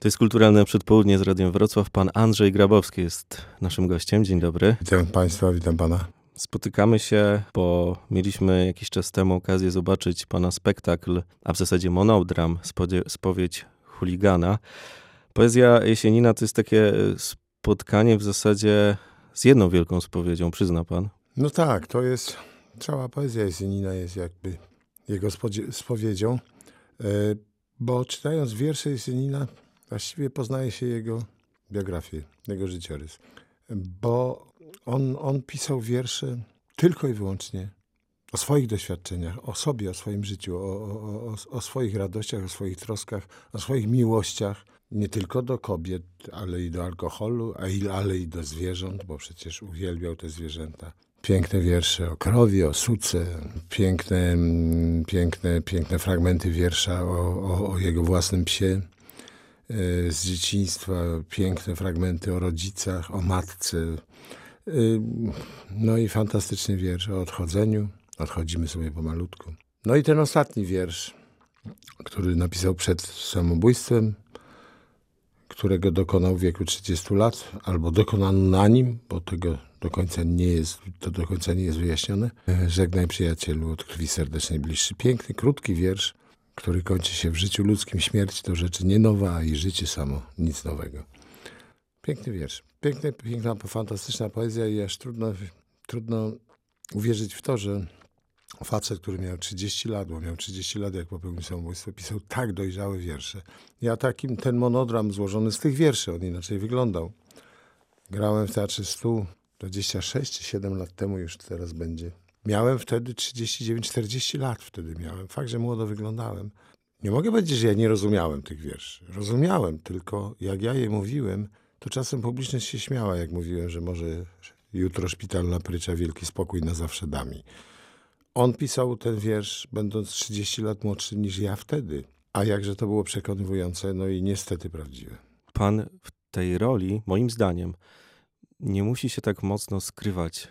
To jest Kulturalne Przedpołudnie z Radiem Wrocław. Pan Andrzej Grabowski jest naszym gościem. Dzień dobry. Witam Państwa, witam Pana. Spotykamy się, bo mieliśmy jakiś czas temu okazję zobaczyć Pana spektakl, a w zasadzie monodram, spowiedź chuligana. Poezja Jesienina to jest takie spotkanie w zasadzie z jedną wielką spowiedzią, przyzna Pan? No tak, to jest, cała poezja Jesienina jest jakby jego spowiedzią, e, bo czytając wiersze Jesienina właściwie poznaje się jego biografię, jego życiorys. Bo on, on pisał wiersze tylko i wyłącznie o swoich doświadczeniach, o sobie, o swoim życiu, o, o, o, swoich radościach, o swoich troskach, o swoich miłościach. Nie tylko do kobiet, ale i do alkoholu, ale i do zwierząt, bo przecież uwielbiał te zwierzęta. Piękne wiersze o krowie, o suce, piękne, piękne, piękne fragmenty wiersza o, o jego własnym psie. E, z dzieciństwa, piękne fragmenty o rodzicach, o matce. E, no i fantastyczny wiersz o odchodzeniu. Odchodzimy sobie pomalutku. No i ten ostatni wiersz, który napisał przed samobójstwem, którego dokonał w wieku 30 lat, albo dokonano na nim, bo tego do końca nie jest, to do końca nie jest wyjaśnione. E, żegnaj przyjacielu, od krwi serdecznej bliższy. Piękny, krótki wiersz, który kończy się w życiu ludzkim. Śmierć to rzeczy nie nowa, a i życie samo nic nowego. Piękny wiersz. Piękny, piękna, fantastyczna poezja i aż trudno, trudno uwierzyć w to, że facet, który miał 30 lat, bo miał 30 lat, jak popełnił samobójstwo, pisał tak dojrzałe wiersze. Ja takim, ten monodram złożony z tych wierszy, on inaczej wyglądał. Grałem w Teatrze Stu 26 czy 7 lat temu, już teraz będzie. Miałem wtedy 39-40 lat wtedy miałem. Fakt, że młodo wyglądałem. Nie mogę powiedzieć, że ja nie rozumiałem tych wierszy. Rozumiałem, tylko jak ja je mówiłem, to czasem publiczność się śmiała, jak mówiłem, że może jutro szpitalna prycza, wielki spokój na zawsze dami. On pisał ten wiersz, będąc 30 lat młodszy niż ja wtedy. A jakże to było przekonywujące, no i niestety prawdziwe. Pan w tej roli, moim zdaniem, nie musi się tak mocno skrywać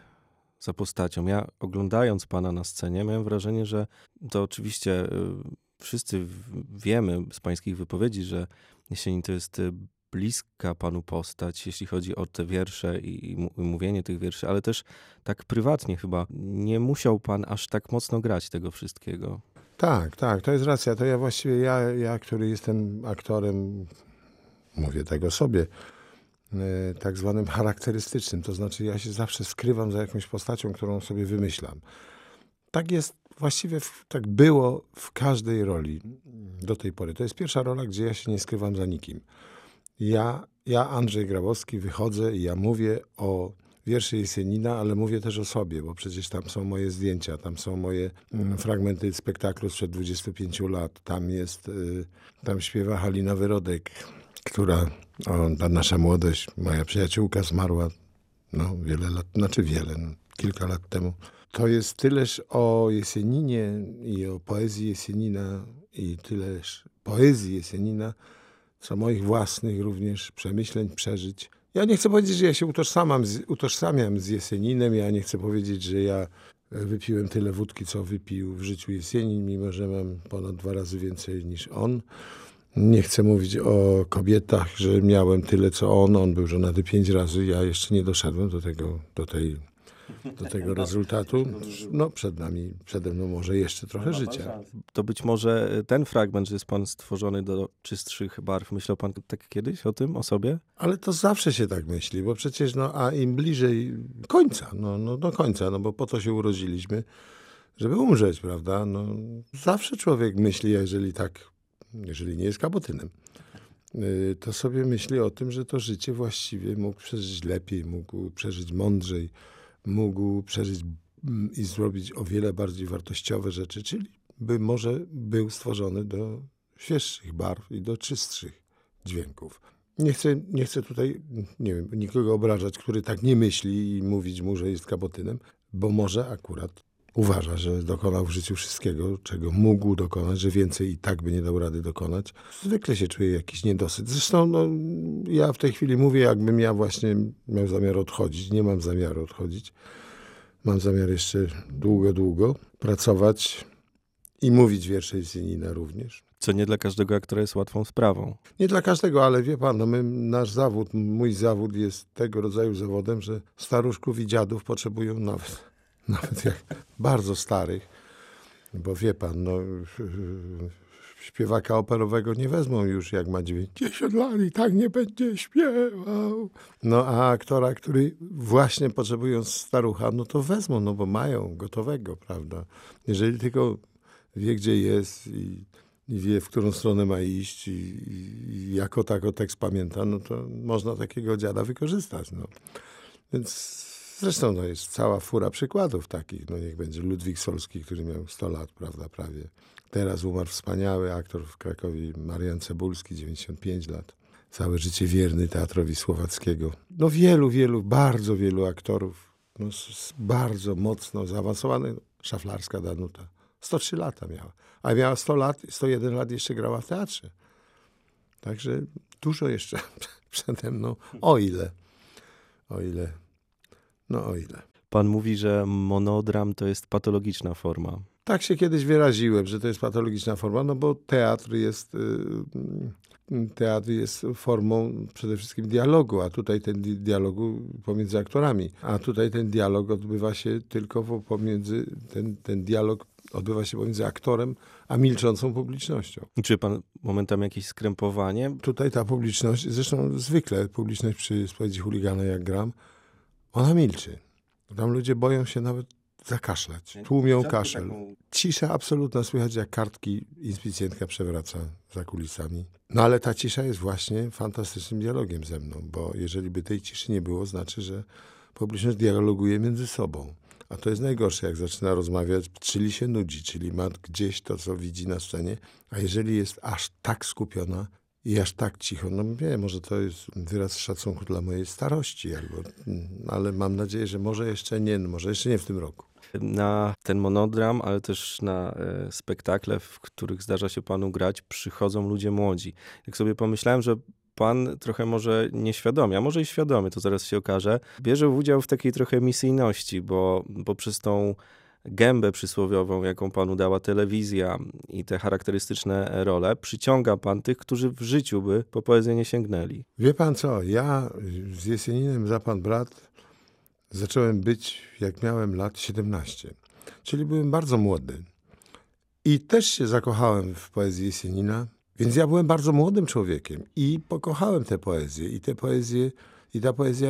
za postacią. Ja oglądając pana na scenie, miałem wrażenie, że to oczywiście y, wszyscy wiemy z pańskich wypowiedzi, że Jesień to jest y, bliska panu postać, jeśli chodzi o te wiersze i, i mówienie tych wierszy, ale też tak prywatnie chyba nie musiał pan aż tak mocno grać tego wszystkiego. Tak, tak, to jest racja. To ja właściwie, ja, ja który jestem aktorem, mówię tego sobie, E, tak zwanym charakterystycznym. To znaczy, ja się zawsze skrywam za jakąś postacią, którą sobie wymyślam. Tak jest, właściwie tak było w każdej roli do tej pory. To jest pierwsza rola, gdzie ja się nie skrywam za nikim. Ja, ja Andrzej Grabowski, wychodzę i ja mówię o wierszy Jesienina, ale mówię też o sobie, bo przecież tam są moje zdjęcia, tam są moje mm, fragmenty spektaklu sprzed 25 lat. Tam jest, y, tam śpiewa Halina Wyrodek, która, o, ta nasza młodość, moja przyjaciółka zmarła no, wiele lat, znaczy wiele, no, kilka lat temu. To jest tyleż o Jesieninie i o poezji Jesienina i tyleż poezji Jesienina, co moich własnych również przemyśleń, przeżyć. Ja nie chcę powiedzieć, że ja się utożsamiam z, utożsamiam z Jesieninem, ja nie chcę powiedzieć, że ja wypiłem tyle wódki, co wypił w życiu Jesienin, mimo że mam ponad dwa razy więcej niż on. Nie chcę mówić o kobietach, że miałem tyle co on. On był żonaty pięć razy. Ja jeszcze nie doszedłem do tego, do tej, do tego rezultatu. No przed nami, przede mną może jeszcze trochę życia. To być może ten fragment, że jest pan stworzony do czystszych barw. Myślał pan tak kiedyś o tym, o sobie? Ale to zawsze się tak myśli, bo przecież no, a im bliżej końca, no, no do końca, no bo po to się urodziliśmy, żeby umrzeć, prawda? No, zawsze człowiek myśli, jeżeli tak jeżeli nie jest kabotynem, y, to sobie myśli o tym, że to życie właściwie mógł przeżyć lepiej, mógł przeżyć mądrzej, mógł przeżyć mm, i zrobić o wiele bardziej wartościowe rzeczy, czyli by może był stworzony do świeższych barw i do czystszych dźwięków. Nie chcę, nie chcę tutaj, nie wiem, nikogo obrażać, który tak nie myśli i mówić mu, że jest kabotynem, bo może akurat uważa, że dokonał w życiu wszystkiego, czego mógł dokonać, że więcej i tak by nie dał rady dokonać. Zwykle się czuje jakiś niedosyt. Zresztą no, ja w tej chwili mówię, jakbym ja właśnie miał zamiar odchodzić. Nie mam zamiaru odchodzić. Mam zamiar jeszcze długo, długo pracować i mówić wiersze Jesienina również. Co nie dla każdego aktora jest łatwą sprawą. Nie dla każdego, ale wie pan, no my, nasz zawód, mój zawód jest tego rodzaju zawodem, że staruszków i dziadów potrzebują nawet, nawet jak bardzo starych. Bo wie pan, no, śpiewaka operowego nie wezmą już jak ma 90 lat i tak nie będzie śpiewał. No a aktora, który właśnie potrzebując starucha, no to wezmą, no bo mają gotowego, prawda? Jeżeli tylko wie, gdzie jest i, i wie, w którą stronę ma iść i, i jako tako tekst pamięta, no to można takiego dziada wykorzystać, no. Więc zresztą no, jest cała fura przykładów takich. No niech będzie Ludwik Solski, który miał 100 lat, prawda, prawie. Teraz umarł wspaniały aktor w Krakowie, Marian Cebulski, 95 lat. Całe życie wierny teatrowi słowackiego. No wielu, wielu, bardzo wielu aktorów. No, bardzo mocno zaawansowanych. Szaflarska Danuta. 103 lata miała. A miała 100 lat, 101 lat jeszcze grała w teatrze. Także dużo jeszcze przede mną. O ile. O ile. No o ile. Pan mówi, że monodram to jest patologiczna forma. Tak się kiedyś wyraziłem, że to jest patologiczna forma, no bo teatr jest, y, teatr jest formą przede wszystkim dialogu, a tutaj ten dialogu pomiędzy aktorami, a tutaj ten dialog odbywa się tylko pomiędzy, ten, ten dialog odbywa się pomiędzy aktorem a milczącą publicznością. Czy pan momentami jakieś skrępowanie? Tutaj ta publiczność, zresztą zwykle publiczność przy spowiedzi chuligana jak gram, ona milczy. Tam ludzie boją się nawet zakaszlać. Tłumią kaszel. Cisza absolutna, słychać jak kartki inspicjentka przewraca za kulisami. No ale ta cisza jest właśnie fantastycznym dialogiem ze mną, bo jeżeli by tej ciszy nie było, znaczy, że publiczność dialoguje między sobą. A to jest najgorsze, jak zaczyna rozmawiać, czyli się nudzi, czyli ma gdzieś to, co widzi na scenie, a jeżeli jest aż tak skupiona, i aż tak cicho. No wiem, może to jest wyraz szacunku dla mojej starości, albo, ale mam nadzieję, że może jeszcze nie, no może jeszcze nie w tym roku. Na ten monodram, ale też na e, spektakle, w których zdarza się panu grać, przychodzą ludzie młodzi. Jak sobie pomyślałem, że pan trochę może nieświadomie, a może i świadomie, to zaraz się okaże, bierze udział w takiej trochę misyjności, bo, bo przez tą gębę przysłowiową, jaką panu dała telewizja i te charakterystyczne role, przyciąga pan tych, którzy w życiu by po poezję nie sięgnęli. Wie pan co, ja z Jesieninem za pan brat zacząłem być, jak miałem lat 17. Czyli byłem bardzo młody. I też się zakochałem w poezji Jesienina, więc ja byłem bardzo młodym człowiekiem i pokochałem tę poezję. I tę poezję, i ta poezja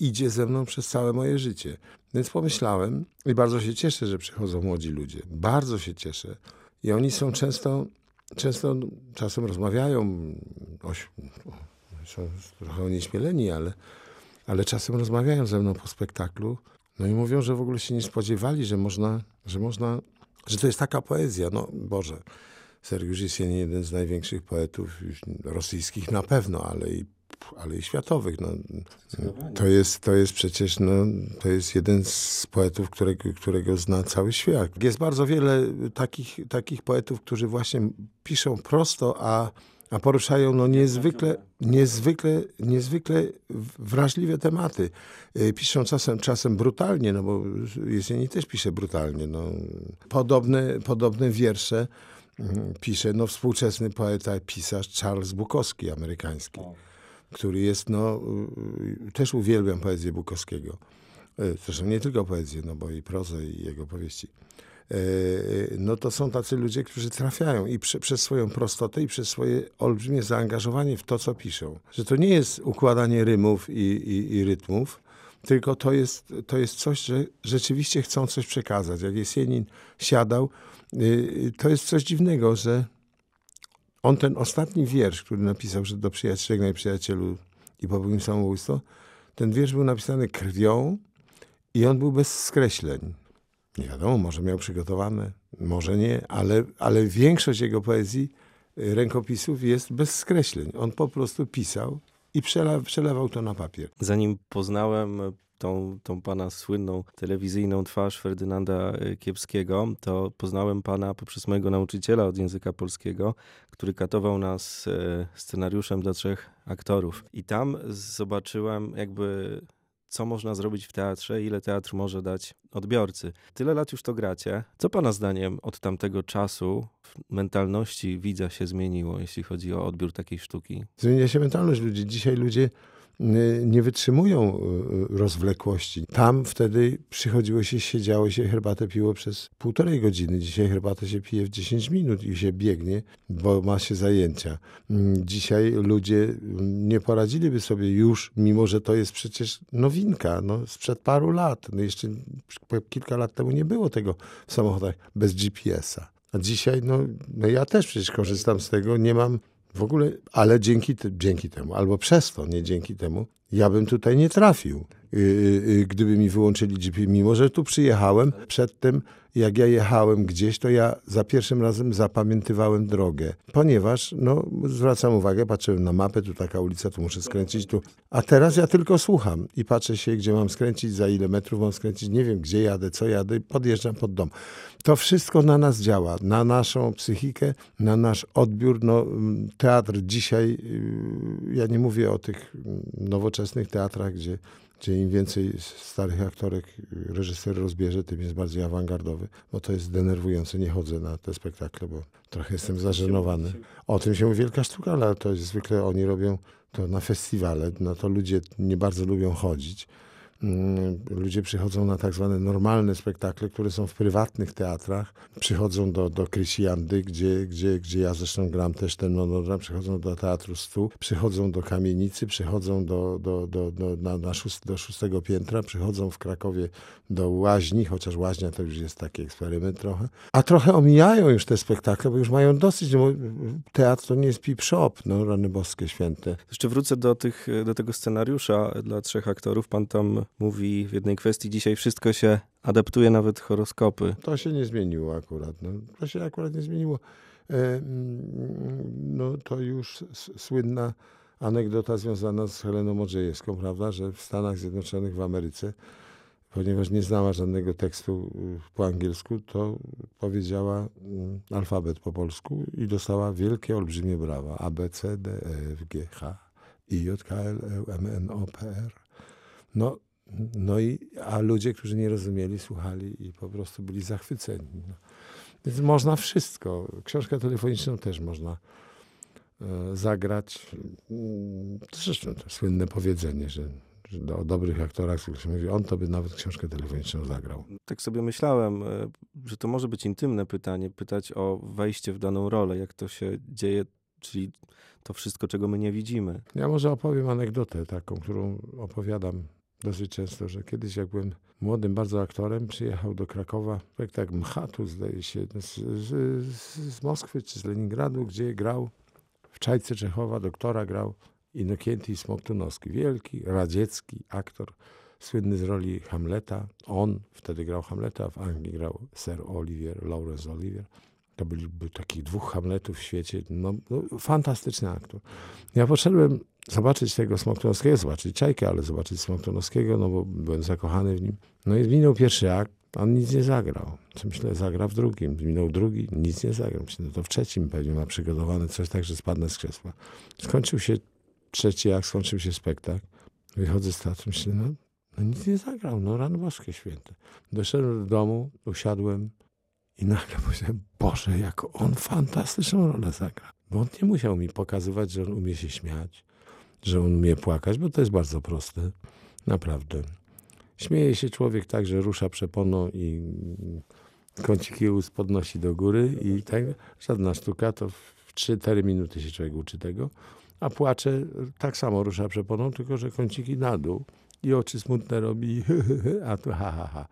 idzie ze mną przez całe moje życie. Więc pomyślałem i bardzo się cieszę, że przychodzą młodzi ludzie. Bardzo się cieszę. I oni są często, często czasem rozmawiają, o, są trochę onieśmieleni, ale ale czasem rozmawiają ze mną po spektaklu, no i mówią, że w ogóle się nie spodziewali, że można, że można, że to jest taka poezja. No Boże, Sergiusz jest jeden z największych poetów rosyjskich na pewno, ale i, ale i światowych. No, to, jest, to jest przecież no, to jest jeden z poetów, którego, którego zna cały świat. Jest bardzo wiele takich, takich poetów, którzy właśnie piszą prosto, a a poruszają no niezwykle, niezwykle, niezwykle wrażliwe tematy. Y, piszą czasem, czasem brutalnie, no bo Jesieni też pisze brutalnie. No. Podobne, podobne wiersze mm, pisze no, współczesny poeta, pisarz Charles Bukowski, amerykański, który jest, no, y, też uwielbiam poezję Bukowskiego. Y, zresztą nie tylko poezję, no bo i prozę, i jego powieści. E, no to są tacy ludzie, którzy trafiają i prze, przez swoją prostotę i przez swoje olbrzymie zaangażowanie w to, co piszą. Że to nie jest układanie rymów i, i, i rytmów, tylko to jest, to jest coś, że rzeczywiście chcą coś przekazać. Jak Jesienin siadał, y, to jest coś dziwnego, że on ten ostatni wiersz, który napisał, że do przyjaciela przyjacielu i popełnił samobójstwo, ten wiersz był napisany krwią i on był bez skreśleń. Nie wiadomo, może miał przygotowane, może nie, ale, ale większość jego poezji, y, rękopisów jest bez skreśleń. On po prostu pisał i przelew, przelewał to na papier. Zanim poznałem tą, tą pana słynną telewizyjną twarz Ferdynanda y, Kiepskiego, to poznałem pana poprzez mojego nauczyciela od języka polskiego, który katował nas y, scenariuszem dla trzech aktorów. I tam zobaczyłem jakby co można zrobić w teatrze, ile teatr może dać odbiorcy. Tyle lat już to gracie. Co pana zdaniem od tamtego czasu w mentalności widza się zmieniło, jeśli chodzi o odbiór takiej sztuki? Zmienia się mentalność ludzi. Dzisiaj ludzie nie wytrzymują y, rozwlekłości. Tam wtedy przychodziło się, siedziało się, herbatę piło przez półtorej godziny. Dzisiaj herbatę się pije w 10 minut i się biegnie, bo ma się zajęcia. Mm, Dzisiaj ludzie nie poradziliby sobie już, mimo że to jest przecież nowinka, no, sprzed paru lat. No jeszcze kilka lat temu nie było tego w samochodach bez GPS-a. A dzisiaj, no, no ja też przecież korzystam z tego, nie mam w ogóle, ale dzięki, dzięki temu, albo przez to, nie dzięki temu, ja bym tutaj nie trafił, yy, yy, gdyby mi wyłączyli GPS. Mimo, że tu przyjechałem, przedtem jak ja jechałem gdzieś, to ja za pierwszym razem zapamiętywałem drogę, ponieważ no, zwracam uwagę, patrzyłem na mapę, tu taka ulica, tu muszę skręcić, tu. A teraz ja tylko słucham i patrzę się, gdzie mam skręcić, za ile metrów mam skręcić, nie wiem, gdzie jadę, co jadę podjeżdżam pod dom. To wszystko na nas działa, na naszą psychikę, na nasz odbiór. No, teatr dzisiaj, ja nie mówię o tych nowoczesnych teatrach, gdzie gdzie im więcej starych aktorek reżyser rozbierze, tym jest bardziej awangardowy, bo to jest denerwujące. Nie chodzę na te spektakle, bo trochę jestem zażenowany. O tym się mówi wielka sztuka, ale to jest zwykle oni robią to na festiwale, na to ludzie nie bardzo lubią chodzić. Ludzie przychodzą na tak zwane normalne spektakle, które są w prywatnych teatrach. Przychodzą do, do Krysiandy, gdzie, gdzie, gdzie ja zresztą gram też ten monogram. Przychodzą do Teatru Stu, przychodzą do Kamienicy, przychodzą do, do, do, do, na, na szóst, do szóstego piętra, przychodzą w Krakowie do Łaźni, chociaż Łaźnia to już jest taki eksperyment trochę. A trochę omijają już te spektakle, bo już mają dosyć. No, teatr to nie jest pip shop, no rany boskie święte. Jeszcze wrócę do, tych, do tego scenariusza dla trzech aktorów. Pan tam mówi w jednej kwestii, dzisiaj wszystko się adaptuje, nawet horoskopy. To się nie zmieniło akurat. No, to się akurat nie zmieniło. E, no to już słynna anegdota związana z Heleną Modrzejewską, prawda, że w Stanach Zjednoczonych, w Ameryce, ponieważ nie znała żadnego tekstu po angielsku, to powiedziała alfabet po polsku i dostała wielkie, olbrzymie brawa. A, B, C, D, E, F, G, H, I, J, K, L, E, M, N, O, P, R. No, no i, a ludzie, którzy nie rozumieli, słuchali i po prostu byli zachwyceni. No. Więc można wszystko. Książkę telefoniczną też można e, zagrać. Zresztą to słynne powiedzenie, że, że do, o dobrych aktorach, się mówi, on to by nawet książkę telefoniczną zagrał. Tak sobie myślałem, e, że to może być intymne pytanie, pytać o wejście w daną rolę, jak to się dzieje, czyli to wszystko, czego my nie widzimy. Ja może opowiem anegdotę taką, którą opowiadam dosyć często, że kiedyś jak byłem młodym bardzo aktorem, przyjechał do Krakowa spektakl Mchatu, zdaje się, z, z, z Moskwy czy z Leningradu, gdzie grał w Czajce Czechowa, doktora grał Inokieńty Smoktunowski, wielki radziecki aktor, słynny z roli Hamleta. On wtedy grał Hamleta, w Anglii grał Sir Olivier, Laurence Olivier. To byliby takich dwóch Hamletów w świecie. No, no, fantastyczny aktor. Ja poszedłem zobaczyć tego Smoktonowskiego, zobaczyć Czajkę, ale zobaczyć Smoktonowskiego, no bo byłem zakochany w nim. No i minął pierwszy akt, on nic nie zagrał. Co myślę, zagra w drugim. Minął drugi, nic nie zagrał. Myślę, no to w trzecim pewnie ma przygotowane coś tak, że spadnę z krzesła. Skończył się trzeci akt, skończył się spektakl. Wychodzę z teatru, myślę, no, no nic nie zagrał, no rano boskie święte. Doszedłem do domu, usiadłem i nagle powiedziałem, Boże, jak on fantastyczną rolę zagra. Bo on nie musiał mi pokazywać, że on umie się śmiać, że on umie płakać, bo to jest bardzo proste. Naprawdę. Śmieje się człowiek tak, że rusza przeponą i kąciki ust podnosi do góry i tak, żadna sztuka, to w 3-4 minuty się człowiek uczy tego. A płacze, tak samo rusza przeponą, tylko że kąciki na dół i oczy smutne robi, a tu ha, ha, ha.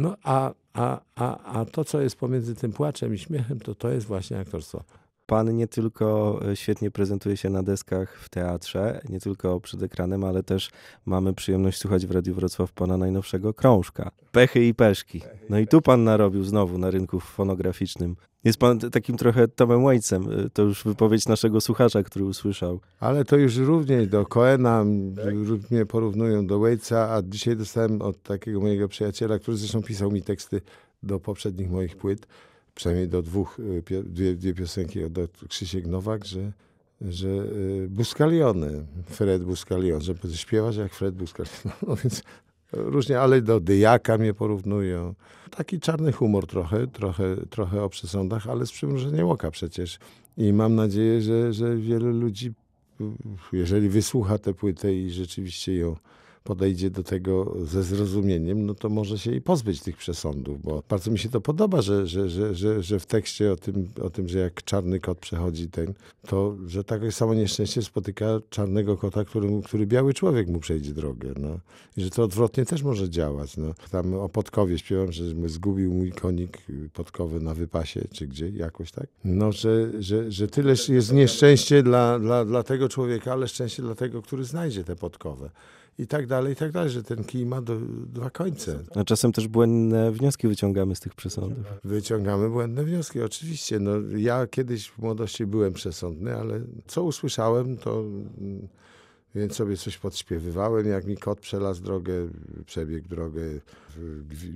No a, a, a, a to, co jest pomiędzy tym płaczem i śmiechem, to to jest właśnie aktorstwo. Pan nie tylko e, świetnie prezentuje się na deskach w teatrze, nie tylko przed ekranem, ale też mamy przyjemność słuchać w Radiu Wrocław pana najnowszego krążka. Pechy i peszki. No i tu pan narobił znowu na rynku fonograficznym. Jest pan takim trochę Tomem Waitsem. E, to już wypowiedź naszego słuchacza, który usłyszał. Ale to już równie do Coena mnie porównują do Waitsa, a dzisiaj dostałem od takiego mojego przyjaciela, który zresztą pisał mi teksty do poprzednich moich płyt, przynajmniej do dwóch, dwie, dwie piosenki od Krzysiek Nowak, że że y, Buscalione, Fred Buscalione, żeby śpiewać jak Fred Buscalione. No więc różnie, ale do Dyjaka mnie porównują. Taki czarny humor trochę, trochę, trochę o przesądach, ale z przymrużeniem oka przecież. I mam nadzieję, że, że wielu ludzi, jeżeli wysłucha tę płytę i rzeczywiście ją podejdzie do tego ze zrozumieniem, no to może się i pozbyć tych przesądów, bo bardzo mi się to podoba, że, że, że, że, że w tekście o tym, o tym, że jak czarny kot przechodzi ten, to że takie samo nieszczęście spotyka czarnego kota, który, który biały człowiek mu przejdzie drogę. No. I że to odwrotnie też może działać. No. Tam o Podkowie śpiewam, że zgubił mój konik podkowy na wypasie, czy gdzie, jakoś tak. No, że, że, że tyle jest nieszczęście dla, dla, dla tego człowieka, ale szczęście dla tego, który znajdzie tę podkowę i tak dalej, i tak dalej, że ten kij ma do, dwa końce. A czasem też błędne wnioski wyciągamy z tych przesądów. Wyciągamy błędne wnioski, oczywiście. No, ja kiedyś w młodości byłem przesądny, ale co usłyszałem, to mm, więc sobie coś podśpiewywałem, jak mi kot przelazł drogę, przebiegł drogę,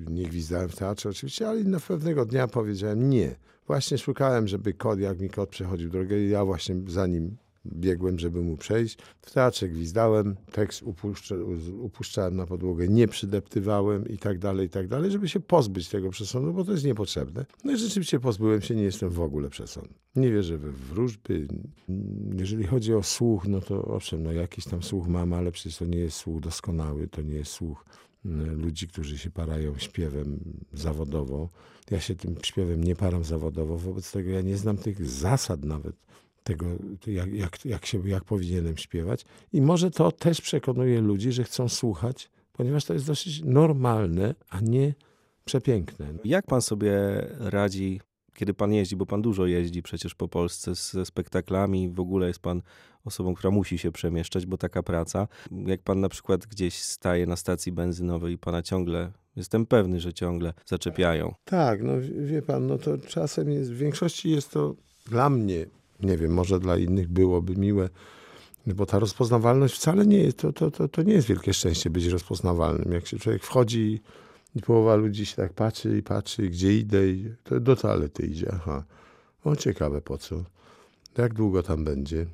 nie gwizdałem w teatrze oczywiście, ale na pewnego dnia powiedziałem nie. Właśnie szukałem, żeby kot, jak mi kot przechodził drogę, ja właśnie za nim biegłem, żeby mu przejść. W teatrze gwizdałem, tekst upuszcza, upuszczałem na podłogę, nie przydeptywałem i tak dalej, i tak dalej, żeby się pozbyć tego przesądu, bo to jest niepotrzebne. No i rzeczywiście pozbyłem się, nie jestem w ogóle przesądu. Nie wierzę we wróżby. Jeżeli chodzi o słuch, no to owszem, no jakiś tam słuch mam, ale przecież to nie jest słuch doskonały, to nie jest słuch mm, ludzi, którzy się parają śpiewem zawodowo. Ja się tym śpiewem nie param zawodowo, wobec tego ja nie znam tych zasad nawet tego, jak, jak, jak, się, jak powinienem śpiewać. I może to też przekonuje ludzi, że chcą słuchać, ponieważ to jest dosyć normalne, a nie przepiękne. Jak pan sobie radzi, kiedy pan jeździ, bo pan dużo jeździ przecież po Polsce ze spektaklami, w ogóle jest pan osobą, która musi się przemieszczać, bo taka praca. Jak pan na przykład gdzieś staje na stacji benzynowej i pana ciągle Jestem pewny, że ciągle zaczepiają. Tak, no wie pan, no to czasem jest, w większości jest to dla mnie nie wiem, może dla innych byłoby miłe, bo ta rozpoznawalność wcale nie jest, to, to, to, to nie jest wielkie szczęście być rozpoznawalnym. Jak się człowiek wchodzi i połowa ludzi się tak patrzy i patrzy, gdzie idę, i to do toalety idzie, aha. O, ciekawe po co. Jak długo tam będzie?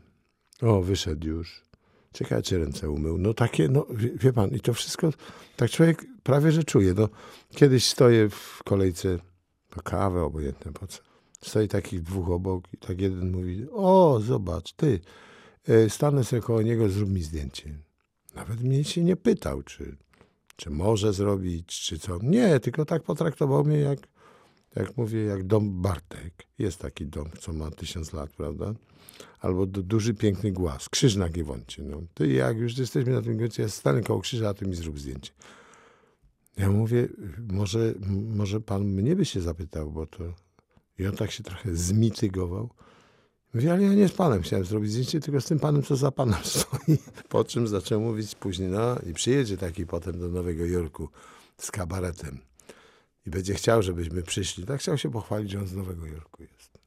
O, wyszedł już. Ciekawe, czy ręce umył. No takie, no wie, wie pan, i to wszystko, tak człowiek prawie, że czuje. No, kiedyś stoję w kolejce po kawę, obojętne po co. Stoi takich dwóch obok i tak jeden mówi, o zobacz, ty, e, stanę sobie koło niego, zrób mi zdjęcie. Nawet mnie się nie pytał, czy, czy może zrobić, czy co. Nie, tylko tak potraktował mnie jak, jak mówię, jak dom Bartek. Jest taki dom, co ma tysiąc lat, prawda? Albo duży, piękny głaz, krzyż na Giewoncie. No. Ty jak już jesteśmy na tym Giewoncie, ja stanę koło krzyża, a ty mi zrób zdjęcie. Ja mówię, może, może pan mnie by się zapytał, bo to i on tak się trochę zmitygował. Mówi, ale ja nie z panem chciałem zrobić zdjęcie, tylko z tym panem, co za panem stoi. Po czym zaczął mówić później, no i przyjedzie taki potem do Nowego Jorku z kabaretem i będzie chciał, żebyśmy przyszli. Tak chciał się pochwalić, że on z Nowego Jorku jest.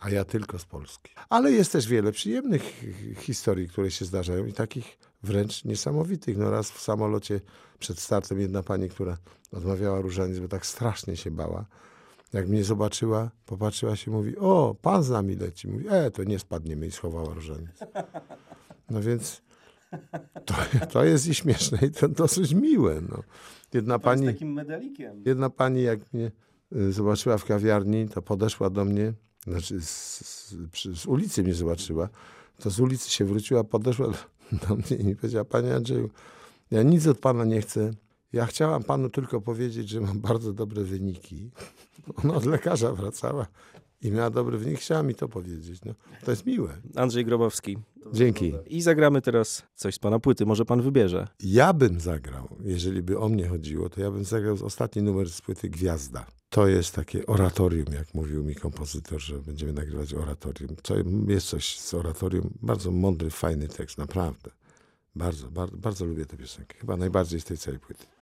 A ja tylko z Polski. Ale jest też wiele przyjemnych historii, które się zdarzają i takich wręcz niesamowitych. No raz w samolocie przed startem jedna pani, która odmawiała różaniec, bo tak strasznie się bała, jak mnie zobaczyła, popatrzyła się, mówi, o, pan z nami leci. Mówi, e, to nie spadniemy i schowała różaniec. No więc to, to jest i śmieszne i to dosyć miłe. No. Jedna pani, takim medalikiem. Jedna pani, jak mnie y, zobaczyła w kawiarni, to podeszła do mnie, znaczy z, z, z ulicy mnie zobaczyła, to z ulicy się wróciła, podeszła do mnie i powiedziała, panie Andrzeju, ja nic od pana nie chcę, ja chciałam panu tylko powiedzieć, że mam bardzo dobre wyniki. Ona od lekarza wracała i miała dobry wynik. Chciała mi to powiedzieć. No, to jest miłe. Andrzej Grobowski. Dzięki. I zagramy teraz coś z pana płyty. Może pan wybierze. Ja bym zagrał, jeżeli by o mnie chodziło, to ja bym zagrał ostatni numer z płyty Gwiazda. To jest takie oratorium, jak mówił mi kompozytor, że będziemy nagrywać oratorium. To jest coś z oratorium. Bardzo mądry, fajny tekst, naprawdę. Bardzo, bardzo, bardzo lubię tę piosenkę. Chyba najbardziej z tej całej płyty.